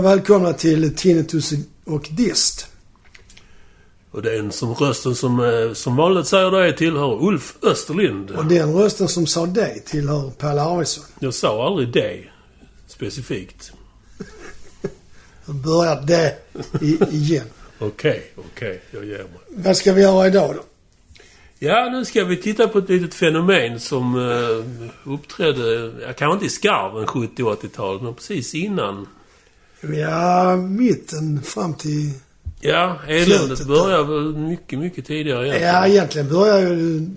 och välkomna till Tinnitus och Dist. Och den som rösten som, eh, som vanligt säger det tillhör Ulf Österlind. Och den rösten som sa det tillhör Pelle Arvidsson. Jag sa aldrig det specifikt. Nu börjar det i, igen. Okej, okej. jag ger mig. Vad ska vi göra idag då? Ja, nu ska vi titta på ett litet fenomen som uh, uppträdde, ja, kanske inte i skarven 70 80-talet, men precis innan. Ja, mitten fram till... Ja, eländet börjar väl mycket, mycket tidigare egentligen. Ja, egentligen börjar ju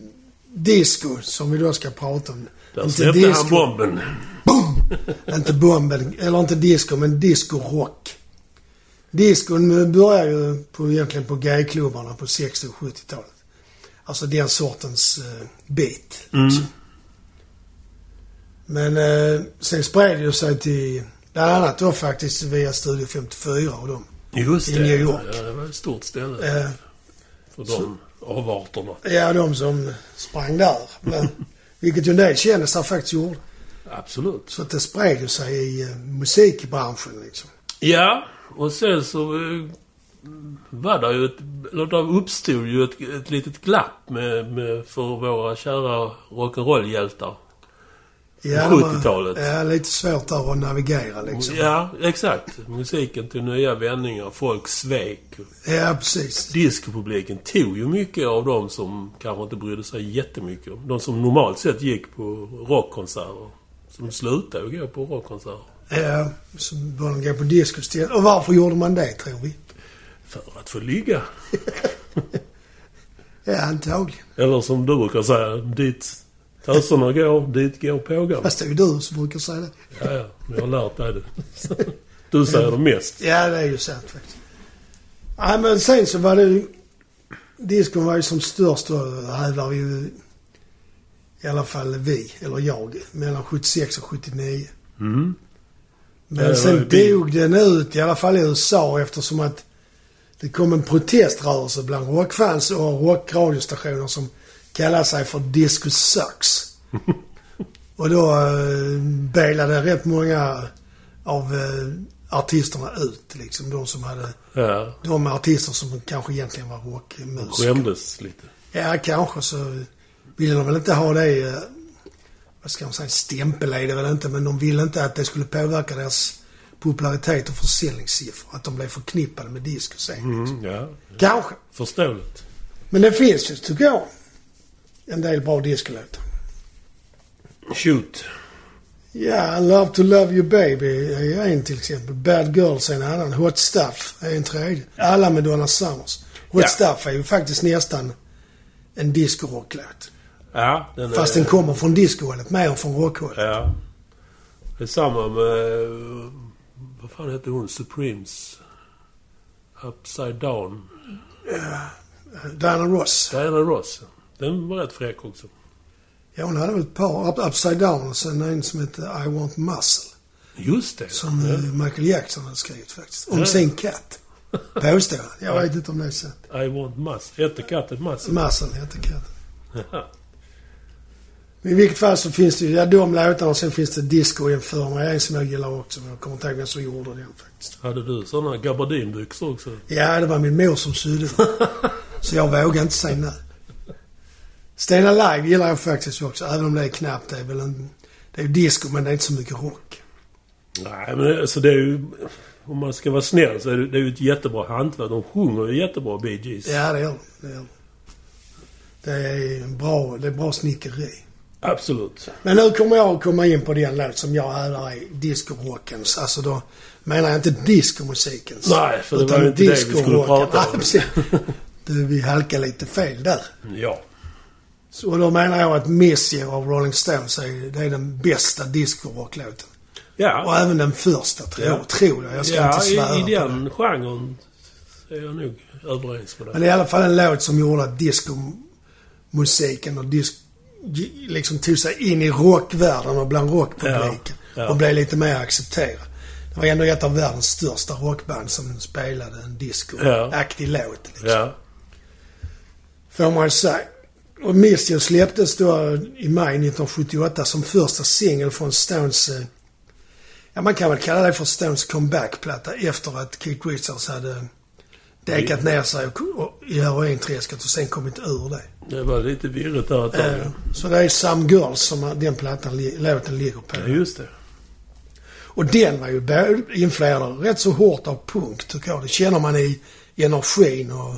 disco, som vi då ska prata om. Där släppte han bomben. Boom! inte bomben, eller inte disco, men disco-rock. Discon börjar ju på, egentligen på gayklubbarna på 60 och 70-talet. Alltså den sortens uh, beat. Mm. Men eh, sen spred det sig till, bland annat då faktiskt via Studio 54 och dem. Just I det. New York. Ja, det var ett stort ställe Eh, för de avarterna. ja, de som sprang där. Men, vilket ju en del kändisar faktiskt gjorde. Absolut. Så att det spred ju sig i eh, musikbranschen liksom. Ja, och sen så eh, var det ju ett, eller det uppstod ju ett, ett litet glapp med, med, för våra kära rock'n'roll-hjältar. Ja, På det var- 70-talet. Ja, lite svårt där att navigera liksom. Ja, exakt. Musiken tog nya vändningar. Folk svek. Ja, precis. Discopubliken tog ju mycket av dem som kanske inte brydde sig jättemycket. De som normalt sett gick på rockkonserter. Som slutade gå på rockkonserter. Ja, så började de gå på disco istället. Och varför gjorde man det, tror vi? För att få ligga. Ja, antagligen. Eller som du brukar säga, dit töserna går, dit går pågarna. Fast det är ju du som brukar säga det. Ja, ja. Jag har lärt dig det. Du säger det mest. Ja, det är ju sant faktiskt. Nej, men sen så var det ju... Discon var ju som störst då, hävdar vi ju... I alla fall vi, eller jag, mellan 76 och 79. Mm. Men Ja, sen dog den ut, i alla fall i USA, eftersom att det kom en proteströrelse bland rockfans och rockradiostationer som kallade sig för Disco Sucks. och då eh, belade rätt många av eh, artisterna ut, liksom. De som hade... Ja, De artister som kanske egentligen var rockmusiker. skämdes lite. Ja, kanske så ville de väl inte ha det... eh, Vad ska man säga? Stämpel är det väl inte, men de ville inte att det skulle påverka deras popularitet och försäljningssiffror. Att de blev förknippade med disco sen. liksom. Mm, ja, Kanske. förståeligt. Men det finns ju, tycker jag, en del bra discolåtar. Shoot. Ja, Love to Love You Baby är en till exempel. Bad Girls är en annan. Hot Stuff är en tredje. Alla med Donna Summers. Hot Ja. Stuff är ju faktiskt nästan en disco-rocklåt. Ja, den är... Fast den kommer från discohållet mer än från rockhållet. Ja. Det är samma med... Vad fan heter hon? Supremes? Upside Down. Diana Ross. Diana Ross. Den var rätt fräck också. Ja, hon hade väl ett par. Up, Upside Down och sen en som heter I Want Muscle. Just det. Som ja. eh, Michael Jackson hade skrivit faktiskt. Om Ja. sin katt. Påstår han. Jag vet inte om det är sant. I want mass. Hette katten Mass? Muscle heter katten. I vilket fall så finns det ju, ja de låtarna och sen finns det disco inför mig. En som jag gillar också. Men jag kommer inte ihåg vem som gjorde den faktiskt. Hade du såna gabardinbyxor också? Ja, det var min mor som sydde. Så jag vågar inte säga nej. Stena Live gillar jag faktiskt också. Även om det är knappt. Det är väl en... Det är ju disco men det är inte så mycket rock. Nej, men alltså det är ju... Om man ska vara snäll så är det, det är ju ett jättebra hantverk. De sjunger ju jättebra, Bee Gees. Ja, det gör de. Det, gör de. det är bra, det är bra snickeri. Absolut. Men nu kommer jag att komma in på den låt som jag hävdar är discorockens. Alltså då menar jag inte discomusikens. Nej, för det var ju inte det vi skulle prata om. Ja. Du, vi halkar lite fel där. Ja. Så då menar jag att Miss You av Rolling Stones är, det är den bästa discorocklåten. Ja. Och även den första, tror jag. Ja. Tror jag. Jag ska ja, inte svära i, i på det. den genren är jag nog överens med Men dig. det är i alla fall en låt som gjorde att discomusiken och disc, liksom tog sig in i rockvärlden och bland rockpubliken. Ja, ja. Och blev lite mer accepterad. Det var ändå ett av världens största rockband som spelade en disco-aktig låt. Liksom. Ja. Får man säga. Och You släpptes då i maj 1978 som första singel från Stones eh, Ja, man kan väl kalla det för Stones comeback-platta efter att Keith Richards hade dekat ner sig och, och, i herointräsket och sen kommit ur det. Det var lite virrigt där ett tag. Eh, så det är Some Girls som den plattan, låten ligger på. Ja, just det. Och den var ju influerad rätt så hårt av punk tycker jag. Det känner man i energin och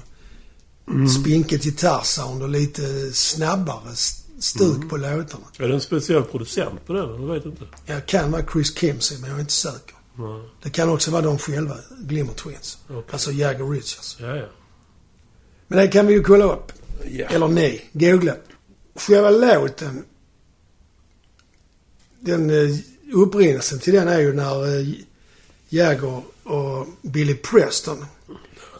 spinket gitarrsound och lite snabbare st- stuk på låtarna. Är det en speciell producent på den? Jag vet inte. Jag kan vara Chris Kimsey men jag är inte säker. Nej. Det kan också vara de själva, Glimmer Twins. Okej. Alltså Jagger Richards. Ja, ja. Men det kan vi ju kolla upp. Ja. Eller ni, googla. Själva låten, den eh, upprinnelsen till den är ju när eh, Jagger och Billy Preston.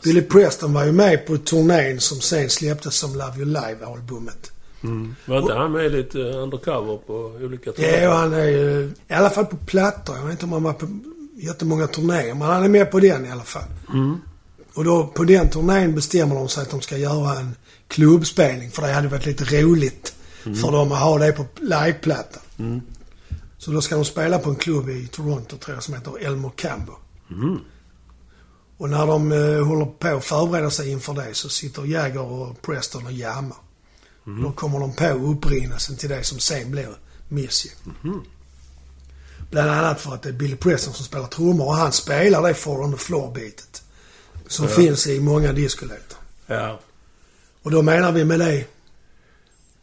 Billy Preston var ju med på turnén som sen släpptes som Love You Live-albumet. Mm. Var inte han med lite undercover på olika Ja, och han är ju i alla fall på plattor. Jag vet inte om han var på jättemånga turnéer, men han är med på den i alla fall. Mm. Och då på den turnén bestämmer de sig att de ska göra en klubbspelning. För det hade varit lite roligt för dem att ha det på liveplatta. Mm. Så då ska de spela på en klubb i Toronto tror jag som heter El Mocambo. Mm. Och när de eh, håller på att förbereda sig inför det så sitter Jagger och Preston och jammar. Mm. Då kommer de på upprinnelsen till det som sen blir Miss You. Mm. Bland annat för att det är Billy Preston som spelar trummor och han spelar det Four on the Floor-bitet. Som Ja. finns i många discolåtar. Ja. Och då menar vi med det,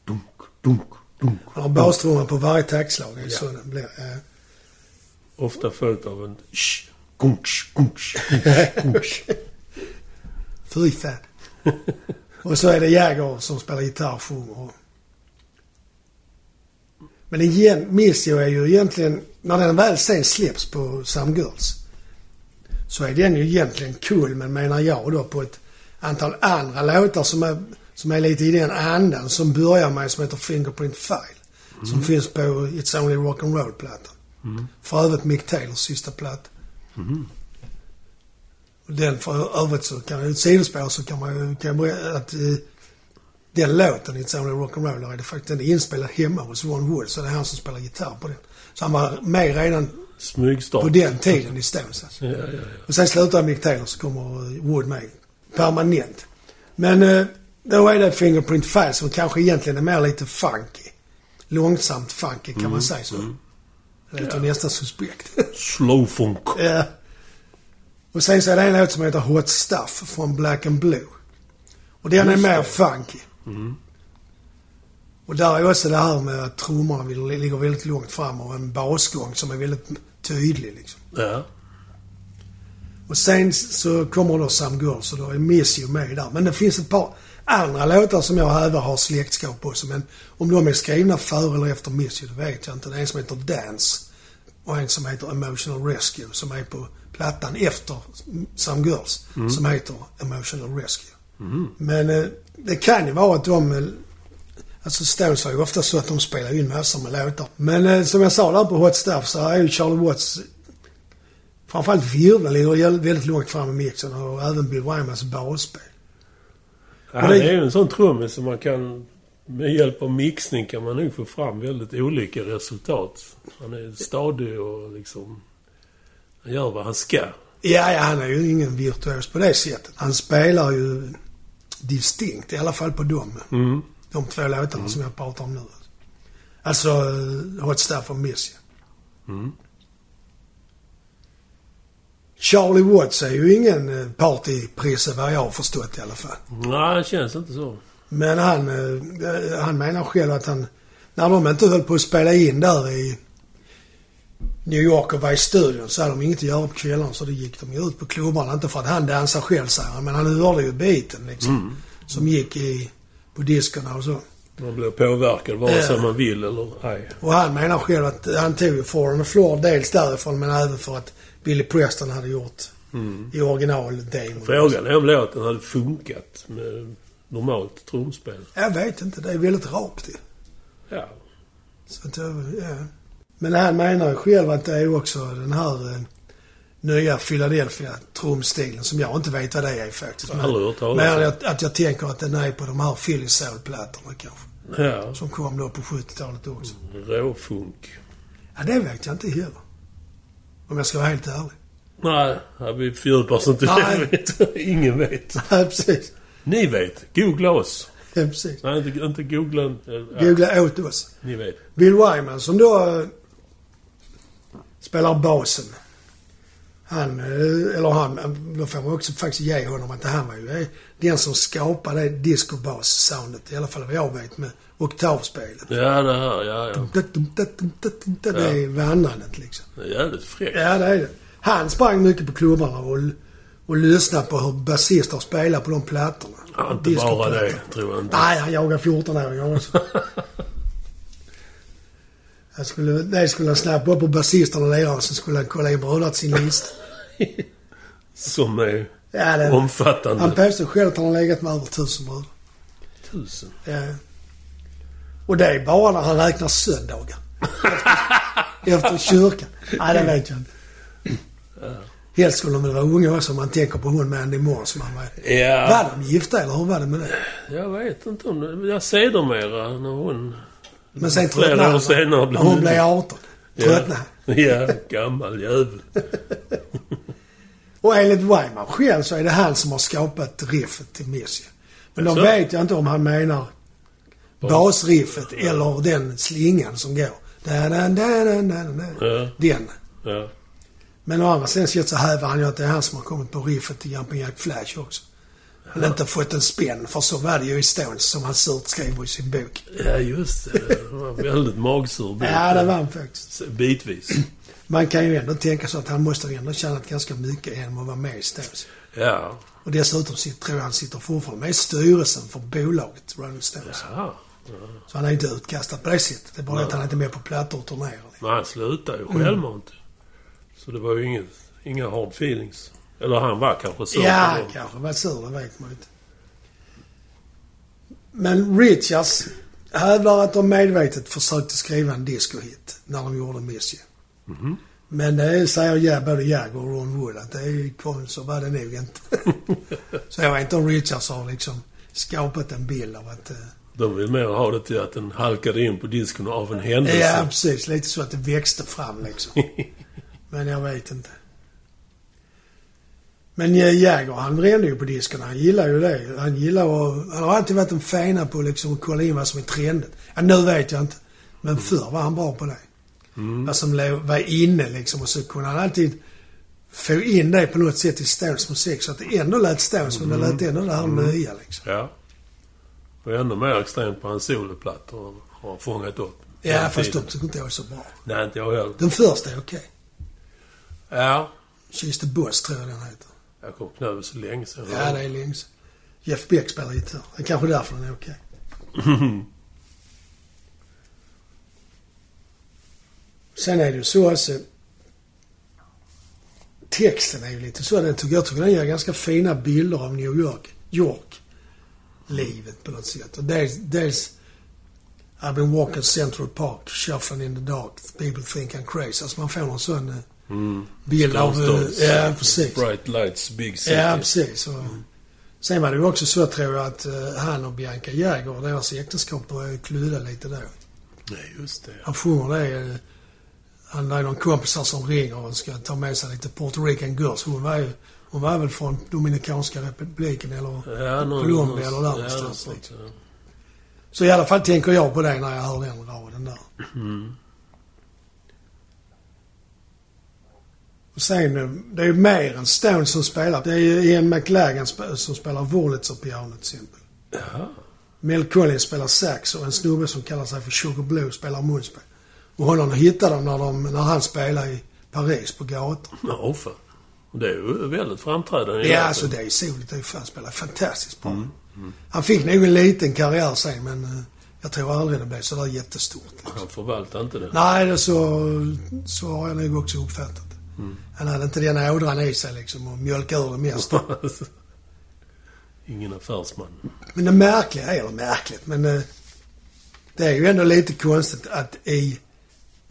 Dunk, dunk, dunk. han har bastrumman på varje taktslag. Ja. så blir. Eh, Ofta följt av en sh, gunch, gunch, gunch. Fy fan. och så är det Jagger som spelar gitarr och sjunger. Men igen, Miss You är ju egentligen, när den väl sen släpps på Some Girls, så är den ju egentligen cool, men menar jag då på ett antal andra låtar som är, som är lite i den andan som börjar med som heter Fingerprint File. Som finns på It's Only Rock'n'Roll-plattan. Mm. För övrigt Mick Taylors sista platta. Mm. Den för övrigt så kan jag ett sidospår så kan man ju kan jag att eh, den låten, It's Only Rock'n'Roll, är det faktiskt den är inspelad hemma hos Ron Wood. Så det är han som spelar gitarr på den. Så han var med redan Smygstart. på den tiden i Stones alltså. Ja, ja, ja. Och sen slutar Mick Taylor så kommer eh, Wood med permanent. Men eh, då är det Fingerprint File som kanske egentligen är mer lite funky. Långsamt funky kan man säga så. Det låter Ja. nästan suspekt. Slow funk. Ja. Och sen så är det en låt som heter Hot Stuff från Black and Blue. Och den är mer det. funky. Mm. Och där är också det här med att trummorna ligger väldigt långt fram och en basgång som är väldigt tydlig liksom. Ja. Och sen så kommer då Some Girls och då är Miss You med där. Men det finns ett par andra låtar som jag hävdar har släktskap på. Men om de är skrivna före eller efter Miss You, det vet jag inte. Det är en som heter Dance och en som heter Emotional Rescue som är på plattan efter Some Girls som heter Emotional Rescue. Mm. Men eh, det kan ju vara att de... Eh, alltså Stones har ju ofta så att de spelar in massor med låtar. Men eh, som jag sa där på Hot Stuff så är ju Charlie Watts... Framförallt virveln ligger väldigt långt fram i mixen och även Bill Wymans basspel. Han det- är ju en sån trummis som man kan... Med hjälp av mixning kan man nog få fram väldigt olika resultat. Han är stadig och liksom... Han gör vad han ska. Ja, ja, han är ju ingen virtuos på det sättet. Han spelar ju distinkt, i alla fall på dem. Mm. De två låtarna som jag pratar om nu. Alltså eh, Hot Stuff och Miss. Mm. Charlie Watts är ju ingen eh, partyprisse vad jag har förstått i alla fall. Nej, det känns inte så. Men han, eh, han menar själv att han, när de inte höll på att spela in där i New York och var i studion så hade de inget att göra på kvällarna så då gick de ju ut på klubbarna. Inte för att han dansar själv säger han, men han hörde ju beaten liksom. Mm. Som gick i, på diskorna och så. Man blir påverkad vare sig Ja. man vill eller ej. Och han menar själv att han tog ju the Floor dels därifrån men även för att Billy Preston hade gjort Mm. i original-demon. Frågan är om låten hade funkat med normalt trumspel. Jag vet inte, det är väldigt rakt ju. Ja. Så att, ja. Men han menar ju själv att det är också den här eh, nya Philadelphia trumstilen som jag inte vet vad det är faktiskt. Men om. att, att jag tänker att den är på de här Philly Soul-plattorna kanske. Ja. Som kom då på 70-talet också. Råfunk. Ja, det vet jag inte heller. Om jag ska vara helt ärlig. Nej, vi fördjupar oss inte Nej. det. Ingen vet. Nej, precis. Ni vet. Googla oss. Ja, precis. Nej, inte, inte googla. Ja, Googla åt oss. Ni vet. Bill Wyman som då eh, spelar basen. Han, eh, eller han, eh, då får man också faktiskt ge honom att han var ju eh, den som skapade det discobas-soundet. I alla fall vad jag vet med oktavspelet. Ja, det här. Ja, ja. Det är vandrandet liksom. Det är jävligt fräckt. Ja, det är det. Han sprang mycket på klubbarna och, och lyssnade på hur basister spelar på de plattorna. Ja, inte bara det, tror jag inte. Nej, han jagar 14-åringar också. Jag skulle, det skulle han snappa upp på basisterna och lirarna så skulle han kolla in brödat sin lista. Som är Ja, det, omfattande. han påstår själv att han har legat med över tusen bröder. Tusen. Ja. Och det är bara när han räknar söndagar. Efter kyrkan. Nej, det vet jag inte. Helst skulle de väl vara unga också om man tänker på hon Mandy Moore som han var. Ja, Var de gifta eller hur var det med det? jag vet inte om det. Jag sedermera när hon... Men sen tröttnade han. senare När blev hon det- blev 18. Tröttnade han. Ja, gammal jävel. Och enligt Wyman själv så är det han som har skapat riffet till Missy. Men då vet jag inte om han menar basriffet eller den slingan som går. Da, da, da, da, da, da. Ja, Den. ja. Men å andra sidan så hävdar han ju att det är han som har kommit på riffet till Jumping Jack Flash också. Han har inte fått en spänn, för så var det ju i Stones som han surt skriver i sin bok. Ja, just det. Det var väldigt magsur bit. Ja, det var han faktiskt. Bitvis. Man kan ju ändå tänka sig att han måste ha ändå tjänat ganska mycket genom att vara med i Stones. Ja. Och dessutom sitter, tror jag han sitter fortfarande med i styrelsen för bolaget Rolling Stones. Ja. Så han är inte utkastad på det sättet. Det är bara det att han inte är med på plattor och turnéer. Men han slutade Mm. ju självmant. Så det var ju inget, inga hard feelings. Eller han var kanske sur. Ja, dem. kanske var sur, det vet man inte. Men Richards hävdar att de medvetet försökte skriva en discohit när de gjorde Miss You. Mhm. Men det säger ja, både jag och Ron Wood att det är kom, så var det nog inte. så jag vet inte om Richards har liksom skapat en bild av att... eh, De vill mer ha det till att den halkade in på disken av en händelse. Ja, precis. Lite så att det växte fram liksom. Men jag vet inte. Men Jagger, han brände ju på disken. Han gillar ju det. Han gillar att... Han har alltid varit en fena på liksom att kolla in vad som är trendigt. Ja, nu vet jag inte. Men förr var han bra på det. Mm. Vad som låg- var inne liksom. Och så kunde han alltid få in det på något sätt i Stones musik. Så att det ändå lät Stones, men det lät ändå det här nya liksom. Ja. Och ännu mer extremt på hans soloplattor har fångat upp. Ja, den fast de tycker inte jag är så bra. Nej, inte jag heller. Den första är okej. Ja. She's the Boss tror jag den heter. Jag kom knappt så länge sedan. Ja, det är länge sedan. Jeff Beck spelar gitarr. Det är kanske därför den är okej. Sen är det ju så alltså... Texten är ju lite så. Den tycker jag tycker den ger ganska fina bilder av New York. York. Livet på något sätt. Och dels, dels I've been walking Central Park, shuffling in the dark. People think I'm crazy. Alltså man får någon sån eh, Mm. bild av... eh, Stones. Ja, precis. Bright Lights, Big City. Ja, precis. Och sen var det ju också så tror jag att han och Bianca Jagger, deras äktenskap började kludda lite då. Nej, just det. Han sjunger det. Han är någon kompisar som ringer och ska ta med sig lite Puerto Rican girls. Hon var ju, hon var väl från Dominikanska republiken eller... Ja, någon, Colombia eller där någonstans, liksom. ja. Så i alla fall tänker jag på det när jag hör den raden där. Mm. Och sen, eh, det är ju mer än Stones som spelar. Det är ju Ian McLagan som spelar Wurlitzer-piano till exempel. Ja. Mel Collins spelar sax och en snubbe som kallar sig för Sugar Blue spelar munspel. Och honom hittade de när, de när han spelade i Paris på gator. Ja, fan. Det är ju väldigt framträdande. Ja, alltså det är soligt. Det är fan spelar fantastiskt bra. Han fick nog en liten karriär sen men eh, jag tror aldrig det blev sådär jättestort. Han förvaltar inte det. Nej, det så, så har jag nog också uppfattat det. Han hade inte den ådran i sig liksom och mjölka ur det mesta. Ingen affärsman. Men det märkliga, eller märkligt, men eh, det är ju ändå lite konstigt att i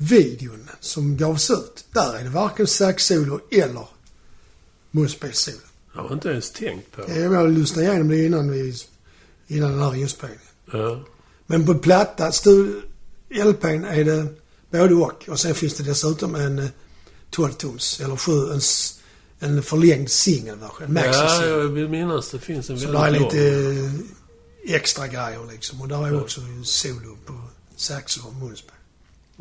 videon som gavs ut, där är det varken saxsolo eller munspelssolo. Jag har inte ens tänkt på. Jag har lyssnat igenom det innan, vi, innan den här inspelningen. Ja. Men på platta, stu- LPn är det både och. Och sen finns det dessutom en eh, 12-tums, eller 7, en, en förlängd singelversion. Ja, jag vill minnas det finns en Så väldigt där är lång. lite eh, extra grejer liksom. Och där är Ja. också en solo på sax och munspel.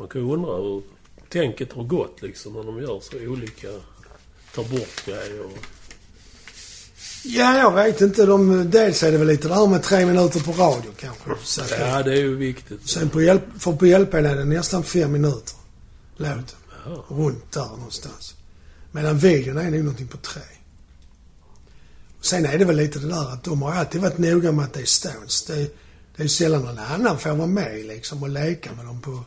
Man kan ju undra hur tänket har gått liksom när de gör så olika... Tar bort grejer och... Ja, jag vet inte. De, dels är det väl lite det här med tre minuter på radio kanske. Så Ja, det är ju viktigt. Sen på, hjälp, för på LPn är det nästan fem minuter. Låten. Ja. Runt där någonstans. Medan videon är nog någonting på tre. Sen är det väl lite det där att de har alltid varit noga med att det är Stones. Det, är- det är ju sällan någon annan får vara med liksom och leka med dem på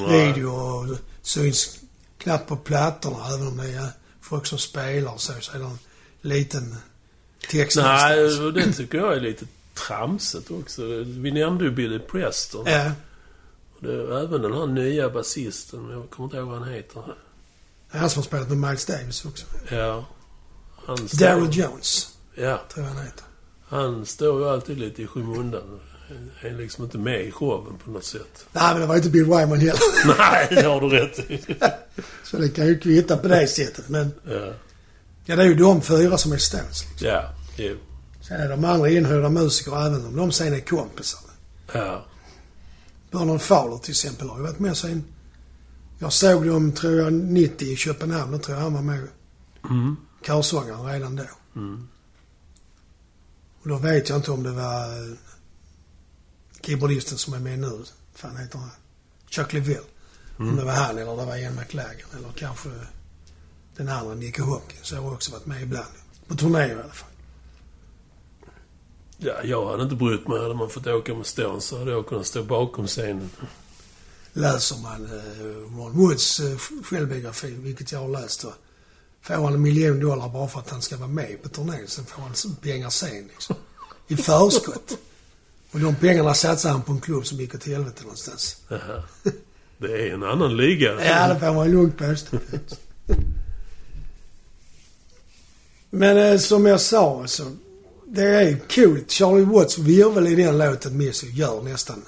Nej. video och syns knappt på plattorna även om det är folk som spelar så. Så är det en liten text Nej, någonstans. och det tycker jag är lite tramsigt också. Vi nämnde ju Billy Preston. Ja. Och Det även den här nya basisten, jag kommer inte ihåg vad han heter. Han som har spelat med Miles Davis också. Ja. Daryl Jones, Ja. tror jag han heter. Han står ju alltid lite i skymundan. Är liksom inte med i showen på något sätt. Nej, men det var inte Bill Wyman heller. Nej, det har du rätt i. Så det kan ju kvitta på det sättet. Men Ja. ja, det är ju de fyra som är Stones. Liksom. Ja, jo. Sen är de andra inhyrda musiker även om de sen är kompisar. Ja. Bernard Fowler till exempel har ju varit med sen... Jag såg dem, tror jag, 90 i Köpenhamn. Då tror jag han var med. Mm. Körsångaren redan då. Mm. Och då vet jag inte om det var keyboardisten som är med nu. fan heter han? Chuck Leavell. Om Mm. det var han eller det var Ian McLagan. Eller kanske den andra, Nicky Hopkins, har också varit med ibland. På turné i alla fall. Ja, jag hade inte brytt mig. Hade man fått åka med Stones så hade jag kunnat stå bakom scenen. Läser man eh, Ron Woods eh, självbiografi, vilket jag har läst, då får han en miljon dollar bara för att han ska vara med på turnén. Sen får han pengar sen liksom. I förskott. Och de pengarna satsade han på en klubb som gick åt helvete någonstans. Jaha. Det är en annan liga. Ja, det får man lugnt påstå. Men eh, som jag sa alltså. Det är coolt. Charlie Watts virvel i den låten Missy gör nästan,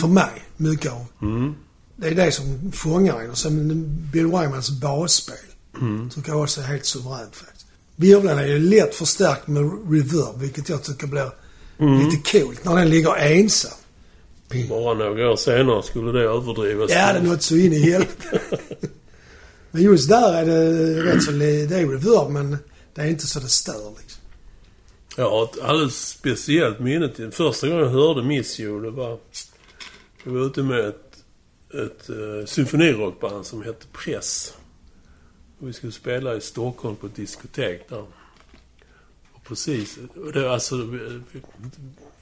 för mig, mycket av. Mm. Det är det som fångar en. Och sen Bill Wymans basspel. Mm. Tycker jag också är helt suveränt faktiskt. Virveln är ju lätt förstärkt med reverb, vilket jag tycker blir Mm. lite coolt. När den ligger ensam. Bara några år senare skulle det överdrivas. Ja, det är något så in i helvete. men just där är det rätt så... Det är reverb, men det är inte så det stör liksom. Jag har ett alldeles speciellt minne till första gången jag hörde Miss You. Det var... Jag var ute med ett, ett uh, symfonirockband som hette Press. Och vi skulle spela i Stockholm på ett diskotek där. Precis... Och det, alltså,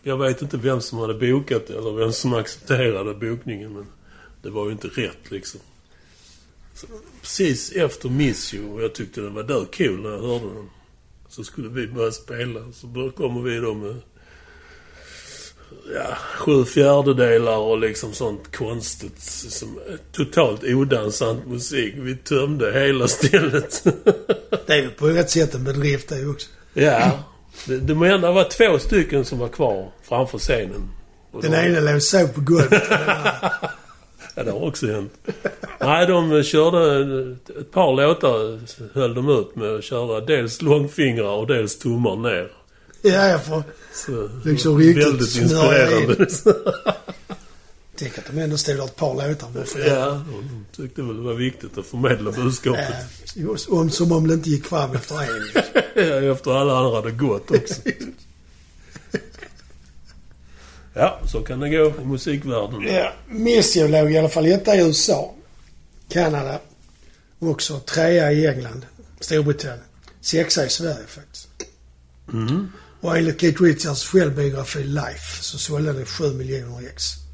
jag vet inte vem som hade bokat det eller vem som accepterade bokningen men det var ju inte rätt liksom. Så, precis efter Miss You, och jag tyckte den var där cool när jag hörde den. Så skulle vi börja spela. Så kommer vi då med ja, sju fjärdedelar och liksom sånt konstigt. Som, totalt odansant musik. Vi tömde hela stället. Det är ju på ett sätt en bedrift det också ja. Det, det må ändå vara två stycken som var kvar framför scenen. Och Den de- ena låg så på golvet. Ja, det har också hänt. Nej, de körde ett par låtar höll de ut med att köra dels långfingrar och dels tummar ner. ja, jag får... Så, Liksom riktigt väldigt inspirerande. Tänk att de ändå stod där ett par låtar. Varför? ja, de tyckte väl det var viktigt att förmedla budskapet. Ja, om, som om det inte gick fram efter en. Ja, efter alla andra hade gått också. Ja, så kan det gå i musikvärlden. Ja, Missio låg i alla fall etta i USA. Kanada. Också trea i England. Storbritannien. Sexa i Sverige faktiskt. Mm. Och enligt Keith Richards självbiografi Life så sålde det 7 miljoner ex.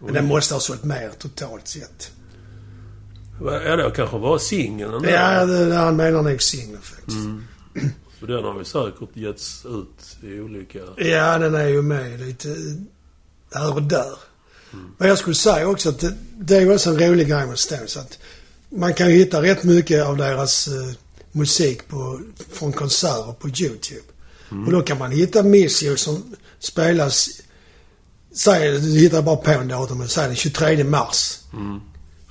Men den måste ha sålt mer totalt sett. Ja, det kanske var singeln där. Ja, det, han menar nog singeln faktiskt. För den har ju säkert getts ut i olika... Ja, den är ju med lite här och där. Men jag skulle säga också att det, det är också en rolig grej med Stones att man kan ju hitta rätt mycket av deras eh, musik på, från konserter på YouTube. Och då kan man hitta Miss You som spelas, säg, du hittar bara på en datum, men säg den 23 mars.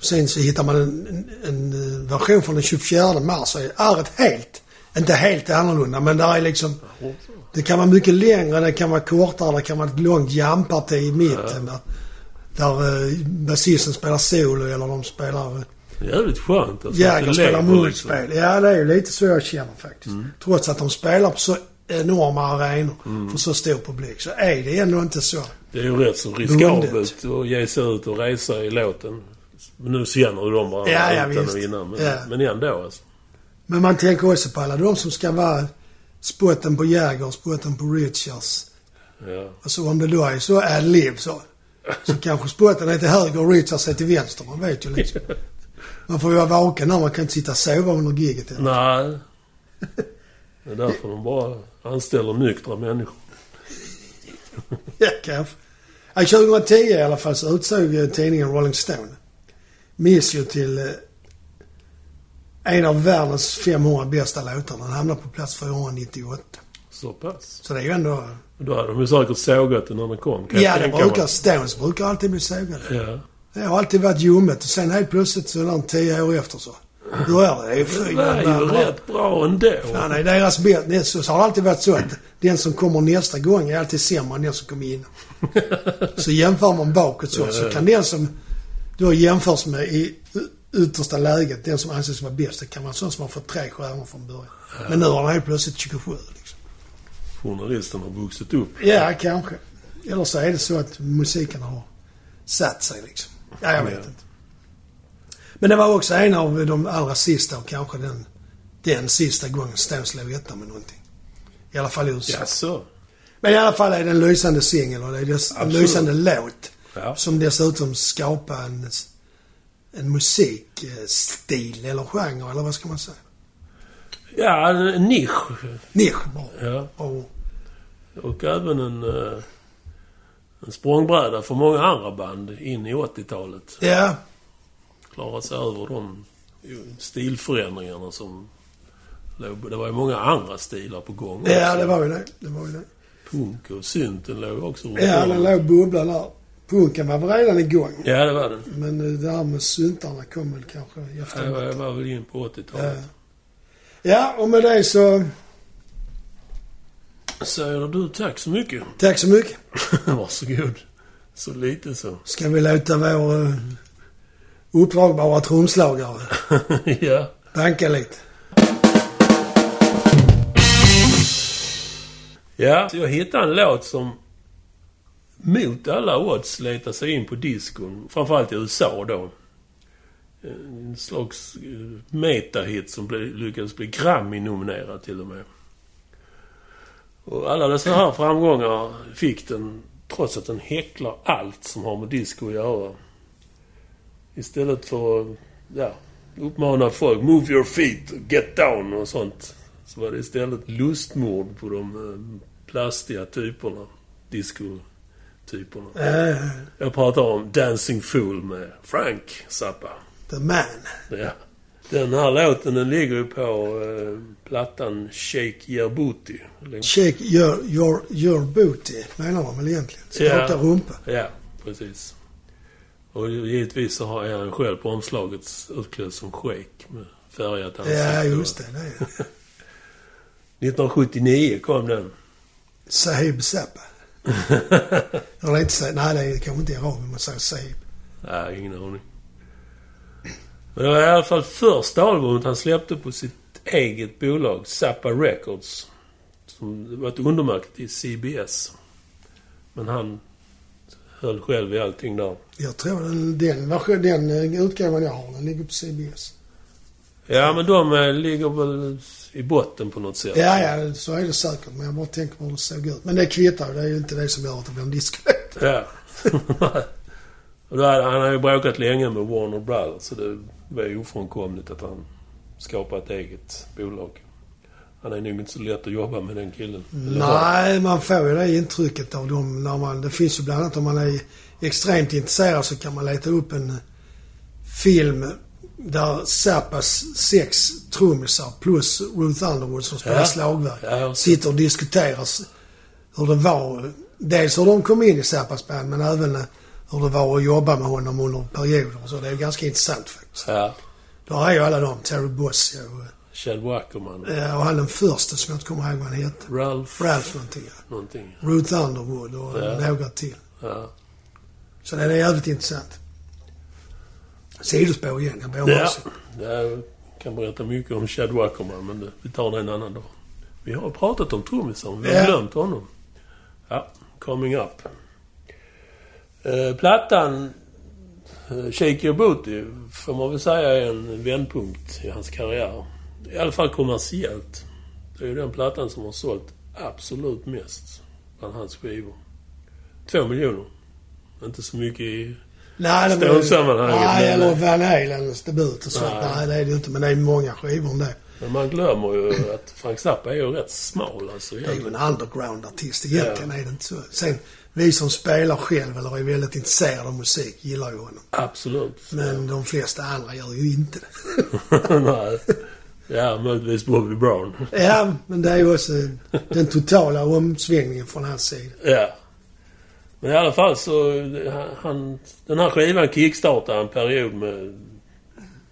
Sen så hittar man en, en, en eh, version från den 24 mars och är ett helt, inte helt annorlunda, men där är liksom det kan vara mycket längre, det kan vara kortare, det kan vara ett långt jamparti i mitten där, där eh, basisten spelar solo eller de spelar... Eh, Jävligt skönt alltså. Det spelar lever, munspel. Ja, det är ju lite så jag känner faktiskt. Trots att de spelar på så enorma arenor för så stor publik så är det ändå inte så. Det är ju rätt så riskabelt att ge sig ut och resa i låten. Men nu känner ju de varandra Ja, ja, utan och innan. Men, Ja. men ändå alltså. Men man tänker också på alla de som ska vara spotten på Jäger, spotten på Richards. Ja. Alltså om det då är så ad lib så. Så kanske spotten är till höger och Richards är till vänster. Man vet ju liksom. Man får ju vara vaken när man kan inte sitta och sova under giget. Nej. Det är därför de bara anställer nyktra människor. Ja, kanske. Ja, 2010 i alla fall så utsåg tidningen Rolling Stone Miss You till eh, en av världens 500 bästa låtar. Den hamnar på plats 498. Så pass. Så det är ju ändå... Då hade de ju säkert sågat det när den kom. Kan Ja, det brukar... mig. Stones brukar alltid bli sågade. Ja. Det har alltid varit ljummet och sen helt plötsligt så är de tio år efter så. Då är det ju Det fy var ju rätt bra ändå. Fan, nej, deras bästa. Så så har det alltid varit så att den som kommer nästa gång är alltid sämre än den som kom in. Så jämför man bakåt så, så kan den som då jämförs med i yttersta läget, den som anses vara bäst, det kan vara en sån som har fått tre stjärnor från början. Men nu har den helt plötsligt 27 liksom. Journalisten har vuxit upp. Ja, kanske. Eller så är det så att musiken har satt sig liksom. Ja, jag vet inte. Men det var också en av de allra sista och kanske den, den sista gången Stones slog etta med någonting. I alla fall i USA. Jaså? Men i alla fall är det en lysande singel och det är dess, en lysande låt. Ja. Som dessutom skapar en, en musikstil eller genre eller vad ska man säga? Ja, en nisch. Nisch bra. Ja. Och, Och även en, eh, en språngbräda för många andra band in i 80-talet. ja, Klara sig över de stilförändringarna som låg. Det var ju många andra stilar på gång också. ja, det var ju det. Det var ju det. Punk och synten låg också runt Ja, den låg bubbla där. Punken var väl redan igång. Ja, det var den. Men eh, det här med syntarna kom väl kanske i Det var, väl in på 80-talet. Ja. ja, och med det så... Säger du tack så mycket. Tack så mycket. Varsågod. Så lite så. Ska vi låta vår uh, uppdragbara trumslagare ja. banka lite? Ja, jag hittade en låt som mot alla odds letar sig in på diskon. Framförallt i USA då. En slags eh, metahit som lyckades bli Grammy-nominerad till och med. Och alla dessa här framgångar fick den trots att den häcklar allt som har med disco att göra. Istället för ja, uppmana folk “Move your feet, get down” och sånt. Så var det istället lustmord på de eh, plastiga typerna. Disco-typerna. Uh, Jag pratar om Dancing Fool med Frank Zappa. the man. Ja. Den här låten den ligger ju på eh, plattan Shake Your Booty. Shake your, your, your booty, menar man väl egentligen? Skaka Ja. rumpa. Ja, precis. Och givetvis så har jag själv på omslaget utklädd som Shake med färgat ansikte. Ja, just det. är. 1979 kom den. Sahib Zappa. Eller inte Sahib. Nej, det är kanske inte i Arabien man säger Sahib. Nej, ingen aning. Men det var i alla fall första albumet han släppte på sitt eget bolag, Zappa Records. Som var ett undermärke till CBS. Men han höll själv i allting där. Jag tror den, den, version- den eh, utgåvan jag har, den ligger på CBS. Ja, men de eh, ligger väl i botten på något sätt. Ja, ja, så är det säkert. Men jag bara tänker på hur det såg ut. Men det kvittar Det är ju inte det som gör att det blir en diskolåt. Ja. Hade, han har ju bråkat länge med Warner Brothers. Så det var ju ofrånkomligt att han skapade ett eget bolag. Han är nog inte så lätt att jobba med den killen. Nej, man får ju det intrycket av dem när man... Det finns ju bland annat om man är extremt intresserad så kan man leta upp en film där Zappas sex trummisar plus Ruth Underwood som spelar Ja. slagverk Ja, sitter och diskuterar hur det var. Dels hur de kom in i Zappas band men även hur det var att jobba med honom under perioder och så. Det är ganska intressant faktiskt. Ja. Då är ju alla de. Terry Boss och, Chad Wackerman. eh, och han den första som jag inte kommer ihåg vad han hette. Ralph. Ralph någonting. ja. Någonting. Ruth Underwood och Ja. några till. Ja. Så det är jävligt intressant. Sidospår igen. Jag ber Ja. Jag kan berätta mycket om Chad Wackerman, men det- vi tar det en annan dag. Vi har pratat om trummisen. Vi har Ja. glömt honom. Ja, coming up. Eh, plattan eh, Shake Your Booty får man väl säga är en vändpunkt i hans karriär. I alla fall kommersiellt. Det är ju den plattan som har sålt absolut mest bland hans skivor. Två miljoner. Inte så mycket i... Nej, Stones-sammanhanget, Nej, eller Van Halens debut och sånt. Nej. Nej, det är det inte. Men det är många skivor om det. Men man glömmer ju att Frank Zappa är ju rätt smal alltså. Det är ju en underground-artist. Egentligen är det inte så. Sen, vi som spelar själv eller är väldigt intresserade av musik gillar ju honom. Absolut. Men de flesta andra gör ju inte det. Nej. Ja, möjligtvis Bobby Brown. ja, men det är ju också den totala omsvängningen från hans sida. Ja. Men i alla fall så, han, den här skivan kickstartade en period med,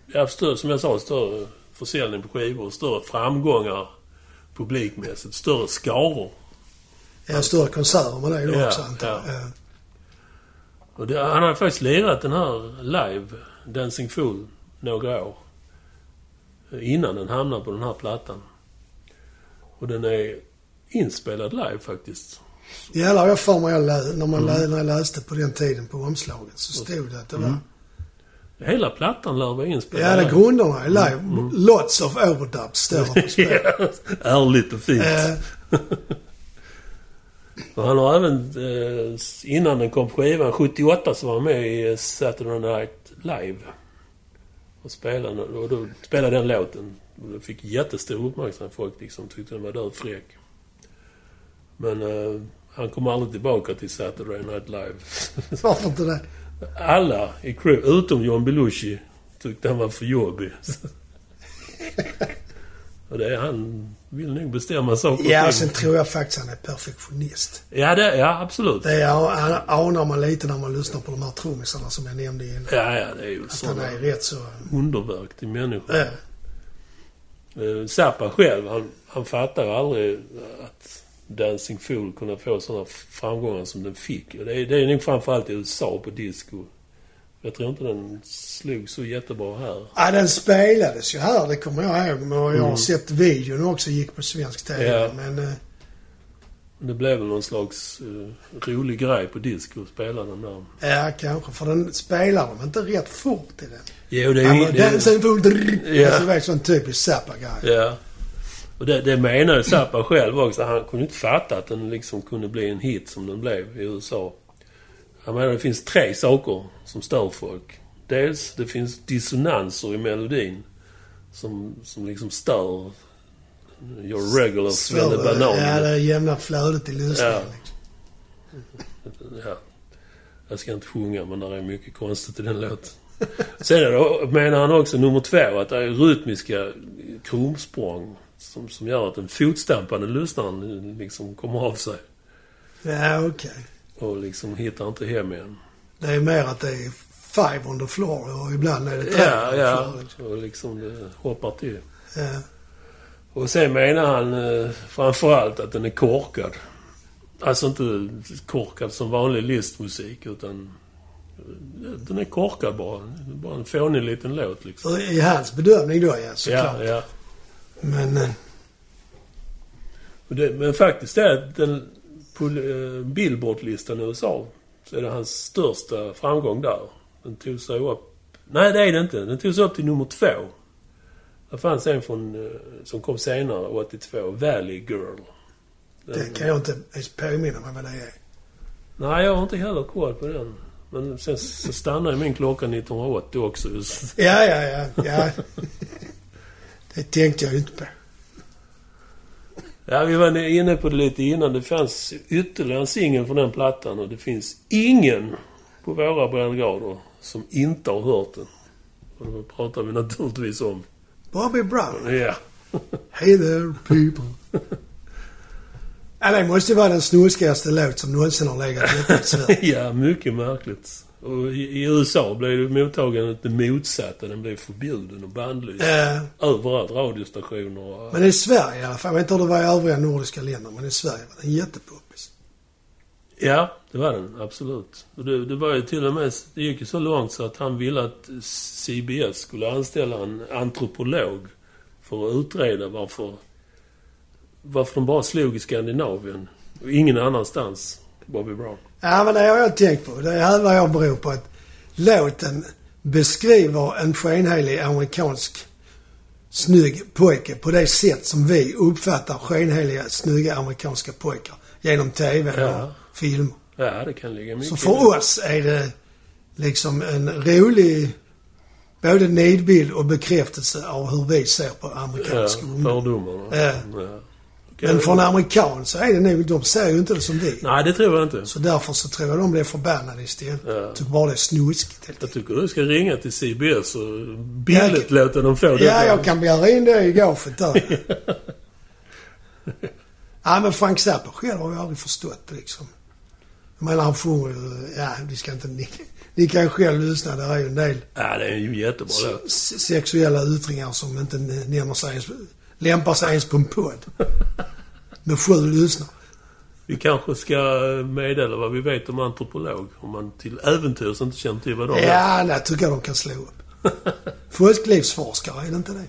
ja, större, som jag sa, större försäljning på skivor, större framgångar publikmässigt, större skaror. Har större konserter med det Ja, också antar ja. Ja. Och det, han har faktiskt lirat den här live, Dancing Fool, några år. Innan den hamnade på den här plattan. Och den är inspelad live faktiskt. Jävlar, jag får mig jag lä- när, man Mm. lä- när jag läste på den tiden på omslaget så stod det att det var... Hela plattan lär vara inspelad Ja, det grunderna är live. Lots of overdubs står det på spel. Ja, Ärligt och fint. Eh, Och han har även, eh, innan den kom på skivan, 78 så var han med i Saturday Night Live. Och spelade, och då spelade den låten. Och det fick jättestor uppmärksamhet. Folk liksom tyckte den var död fräck. Men eh, han kom aldrig tillbaka till Saturday Night Live. varför inte det? Alla i crew, utom John Belushi, tyckte han var för jobbig. och det han vill nog bestämma saker och Ja, sen tror jag faktiskt han är perfektionist. Ja, det, ja absolut. Det är, anar man lite när man lyssnar på de här trummisarna som jag nämnde innan. Ja, ja, det är ju Att han är rätt så... underverk till människor. Ja. Eh, Zappa själv, han, han fattar aldrig att Dancing Fool kunde få sådana framgångar som den fick. Och det, är, det är nog framförallt i USA på disco. Jag tror inte den slog så jättebra här. Ja, den spelades ju här, det kommer jag ihåg. Men jag har Mm. sett videon också, gick på svensk TV. Ja. Men eh, Det blev väl någon slags uh, rolig grej på disco att spela den där. ja, kanske. För den spelar de inte rätt fort i den. Jo, det är ju... dancing fool, drrr. Ja. Alltså, det var en sån typisk Zappa-grej. Ja. Och det, det menar ju Zappa själv också. Han kunde inte fatta att den liksom kunde bli en hit som den blev i USA. Han menar det finns tre saker som stör folk. Dels det finns dissonanser i melodin. Som, som liksom stör your regular Svår- banan. Ja, det jämna flödet i lyssningen. Ja. Liksom. Ja. Jag ska inte sjunga, men det är mycket konstigt i den låten. Sen är det, menar han också, nummer två, att det är rytmiska krumsprång som, som gör att den fotstampande lyssnaren liksom kommer av sig. Ja, okej. Och liksom hittar inte hem igen. Det är mer att det är five on the floor och ibland är det tre Ja, ja. Och liksom det hoppar till. Ja. Och sen menar han eh, framförallt att den är korkad. Alltså inte korkad som vanlig listmusik, utan eh, den är korkad bara. Bara en fånig liten låt liksom. I hans bedömning då, ja, såklart. Ja, ja. Men... eh, det, men faktiskt är att den, på eh, Billboard-listan i USA så är det hans största framgång där. Den tog sig upp... Nej, det är det inte. Den tog sig upp till nummer två. Det fanns en från, eh, som kom senare, 82, Valley Girl. Den, Det kan jag inte ens påminna mig vad det är. Nej, jag har inte heller koll på den. Men sen så stannade min klocka 1980 också. Ja, ja, ja. ja. det tänkte jag ju inte på. Ja, vi var inne på det lite innan. Det fanns ytterligare en singel från den plattan och det finns ingen på våra breddgrader som inte har hört den. Och då pratar vi naturligtvis om... Bobby Brown. Ja. Hey there people. ja, det måste vara den snuskigaste låt som någonsin har legat i Sverige. ja, mycket märkligt. Och i, i USA blev det mottagandet det motsatta. Den blev förbjuden och bannlyst. Eh, Överallt. Radiostationer och... men i Sverige i alla fall. Jag vet inte hur det var i övriga nordiska länder, men i Sverige var den jättepoppis. Ja, det var den. Absolut. Och det, det var ju till och med... Det gick ju så långt så att han ville att CBS skulle anställa en antropolog för att utreda varför... Varför de bara slog i Skandinavien och ingen annanstans. Bobby Brown. Ja, men det har jag tänkt på. Det här vad jag beror på att låten beskriver en skenhelig amerikansk snygg pojke på det sätt som vi uppfattar skenheliga, snygga amerikanska pojkar genom TV Ja. och filmer. Ja, det kan ligga mycket Så för oss är det liksom en rolig både nidbild och bekräftelse av hur vi ser på Ja, amerikansk ungdom. fördomarna. Ja. Ja. Men för en amerikan så är det nog, de ser ju inte det som vi. Nej, det tror jag inte. Så därför så tror jag de blir förbannade istället. Ja. Tycker bara det är snuskigt helt Jag tycker du ska ringa till CBS och billigt låta dem få det. Ja, jag kan begära in det i gaget där. ja, men Frank Zappa själv har jag aldrig förstått liksom. Jag menar han sjunger ju, ja, vi ska inte, ni, ni kan ju själv lyssna. Det är ju en del Ja, det är ju jättebra låt. sexuella yttringar som inte nämner sig lämpar sig ens på en podd. Med sju lyssnare. Vi kanske ska meddela vad vi vet om antropolog. Om man till äventyrs inte känner till vad de är. Ja, nej, tycker jag de kan slå upp. Folklivsforskare, är det inte det?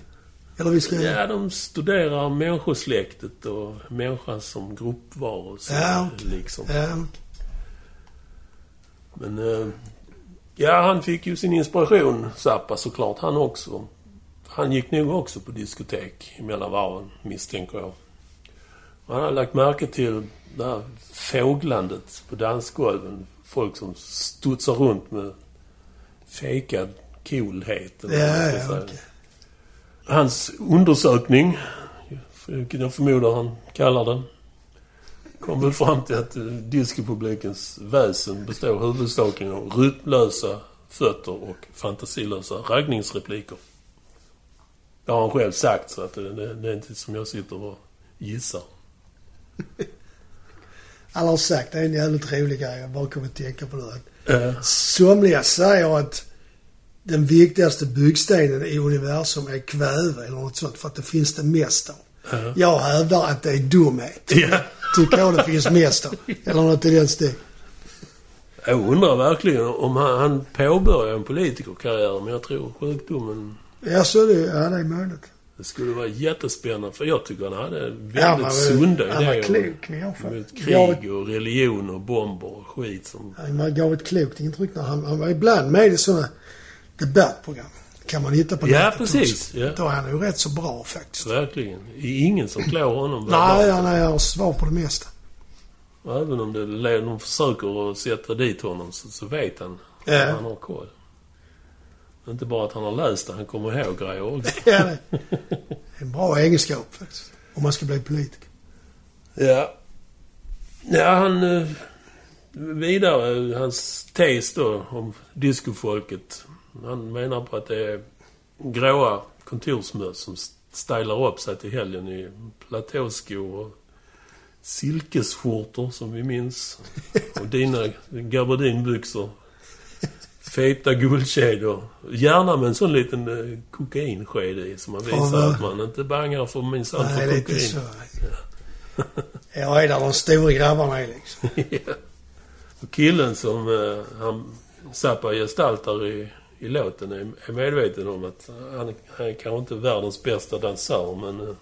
Eller vi ska... Ja, de studerar människosläktet och människan som gruppvarelse. Ja, okej. liksom. Ja, Men... eh, Ja, han fick ju sin inspiration, Zappa, såklart. Han också. Han gick nog också på diskotek mellan varven, misstänker jag. Han har lagt märke till det här fåglandet på dansgolven. Folk som studsar runt med fejkad coolhet. ja, ja okej. Hans undersökning, vilken jag förmodar han kallar den, kom väl fram till att eh, discopublikens väsen består huvudsakligen av rytmlösa fötter och fantasilösa raggningsrepliker. Det har han själv sagt, så att det, det, är inte som jag sitter och gissar. Alla har sagt, det är en jävligt rolig grej. Jag bara kommer att tänka på det. Eh, Somliga säger att den viktigaste byggstenen i universum är kväve eller något sånt för att det finns det mest av. Ja. Jag hävdar att det är dumhet. ja. Tycker jag det finns mest av. Eller något i den stilen. Jag undrar verkligen om han, han påbörjar en politikerkarriär, men jag tror sjukdomen Ja, så det, ja, det är möjligt. Det skulle vara jättespännande, för jag tycker han hade väldigt Ja, man sunda han var idéer. klok fall. Mot krig och religion och bomber och skit som... Han gav ett klokt intryck när han, han var ibland med i sådana debattprogram. Kan man hitta på Ja, precis, ja. Då är han ju rätt så bra faktiskt. Verkligen. Det är ingen som klår honom. Nej, han har svar på det mesta. Och Även om det, de försöker att sätta dit honom så, så vet han. Ja. Han har koll. Inte bara att han har läst det, han kommer ihåg grejer också. Ja, det är en bra egenskap faktiskt. Om man ska bli politiker. Ja. Ja, han... eh, Vidare, hans tes då om discofolket. Han menar på att det är gråa kontorsmöss som stylar upp sig till helgen i platåskor och silkesskjortor som vi minns. Och dina gabardinbyxor. Feta guldkedjor. Gärna med en sån liten eh, kokainsked i som man visar vad- att man inte bangar för minsann för lite kokain. så. Jag är där de stora grabbarna är liksom. Ja. Och killen som eh, han Zappa gestaltar i, i låten är, är medveten om att han, han är kanske inte världens bästa dansör men... Eh,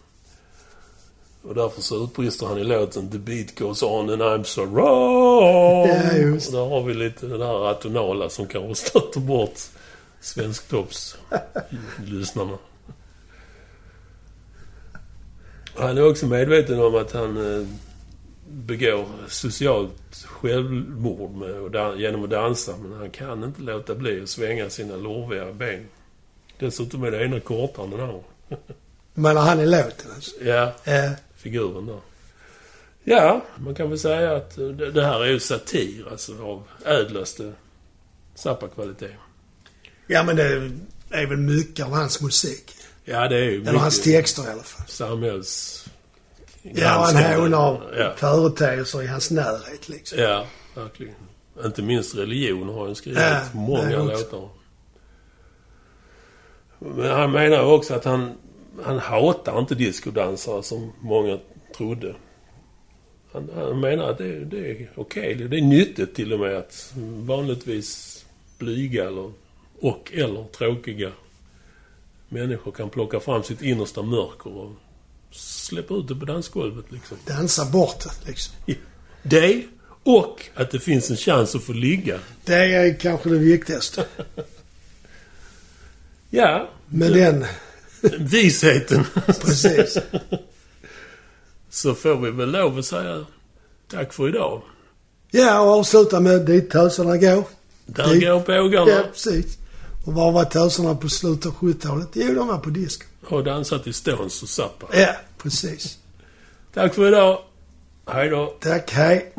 och därför så utbrister han i låten The beat goes on and I'm so wrong. Ja, just. Och där har vi lite det där atonala som kanske stöter bort Svensktops-lyssnarna. Han är också medveten om att han eh, begår socialt självmord med, genom att dansa. Men han kan inte låta bli att svänga sina lorviga ben. Dessutom är det ena kortare än den andra. Men han är låten alltså. Ja, Ja. Figuren där. Ja, man kan väl säga att eh, det, här är ju satir alltså av ädlaste Zappa-kvalitet. Ja, men det är väl mycket av hans musik. Ja, det är ju Eller hans mycket texter i alla fall. samhälls... Ja, han hånar Ja, företeelser i hans närhet liksom. ja, verkligen. Inte minst religion har han skrivit Ja, många låtar. Men han menar också att han, han hatar inte discodansare som många trodde. Han, han menar att det, det är okej. Det, det är nyttigt till och med att vanligtvis blyga eller, och eller tråkiga människor kan plocka fram sitt innersta mörker och släppa ut det på dansgolvet liksom. Dansa bort det, liksom. Det och att det finns en chans att få ligga. Det är kanske det viktigaste. Ja, Med den, visheten. precis. Så får vi väl lov att säga tack för idag. Ja, och avsluta med dit töserna går. Där Dit- går bågarna Ja, precis. Och var var töserna på slutet av 70-talet? Jo, de var på disco. och dansar till Stones och Zappa. Ja, precis. Tack för idag. Hej då. Tack, hej.